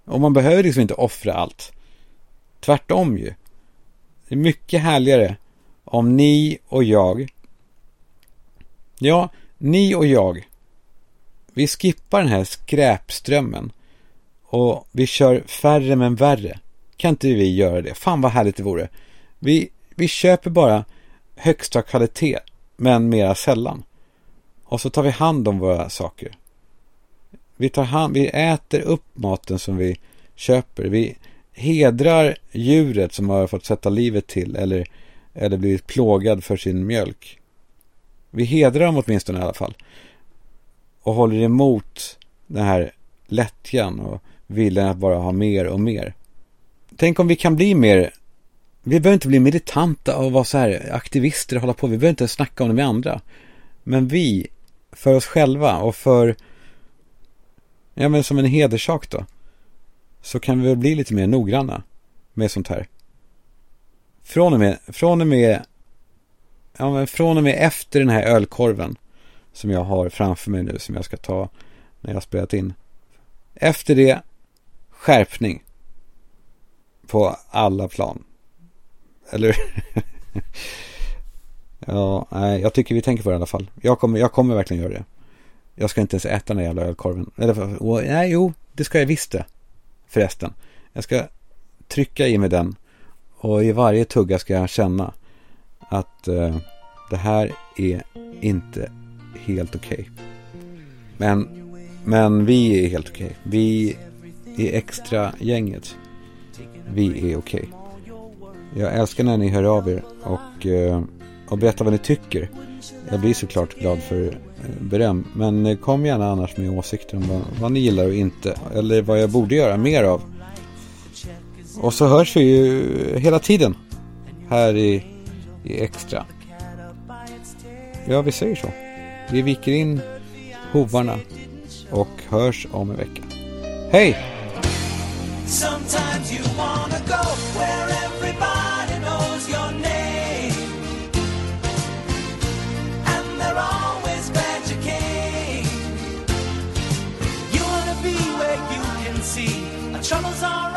Och man behöver liksom inte offra allt. Tvärtom ju. Det är mycket härligare om ni och jag Ja, ni och jag. Vi skippar den här skräpströmmen. Och vi kör färre men värre. Kan inte vi göra det? Fan vad härligt det vore. Vi, vi köper bara högsta kvalitet, men mera sällan. Och så tar vi hand om våra saker. Vi, tar hand, vi äter upp maten som vi köper. Vi hedrar djuret som har fått sätta livet till. Eller eller blivit plågad för sin mjölk. Vi hedrar dem åtminstone i alla fall. Och håller emot den här lättjan och viljan att bara ha mer och mer. Tänk om vi kan bli mer, vi behöver inte bli militanta och vara så här aktivister och hålla på, vi behöver inte snacka om det med andra. Men vi, för oss själva och för, ja men som en hederssak då, så kan vi väl bli lite mer noggranna med sånt här. Från och med, från och med, ja men från och med efter den här ölkorven som jag har framför mig nu som jag ska ta när jag spelat in. Efter det, skärpning. På alla plan. Eller [LAUGHS] Ja, nej, jag tycker vi tänker på det i alla fall. Jag kommer, jag kommer verkligen göra det. Jag ska inte ens äta den där jävla ölkorven. Eller, och, nej, jo, det ska jag visst det. Förresten. Jag ska trycka i mig den. Och i varje tugga ska jag känna att eh, det här är inte helt okej. Okay. Men, men vi är helt okej. Okay. Vi är extra gänget. Vi är okej. Okay. Jag älskar när ni hör av er och, eh, och berättar vad ni tycker. Jag blir såklart glad för eh, beröm. Men eh, kom gärna annars med åsikter om vad, vad ni gillar och inte. Eller vad jag borde göra mer av. Och så hörs vi ju hela tiden. Här i extra. Ja, vi säger så. Vi viker in hovarna och hörs om en vecka. Hej! Sometimes you wanna go where everybody knows your name And they're always glad you came You wanna be where you can see Our troubles are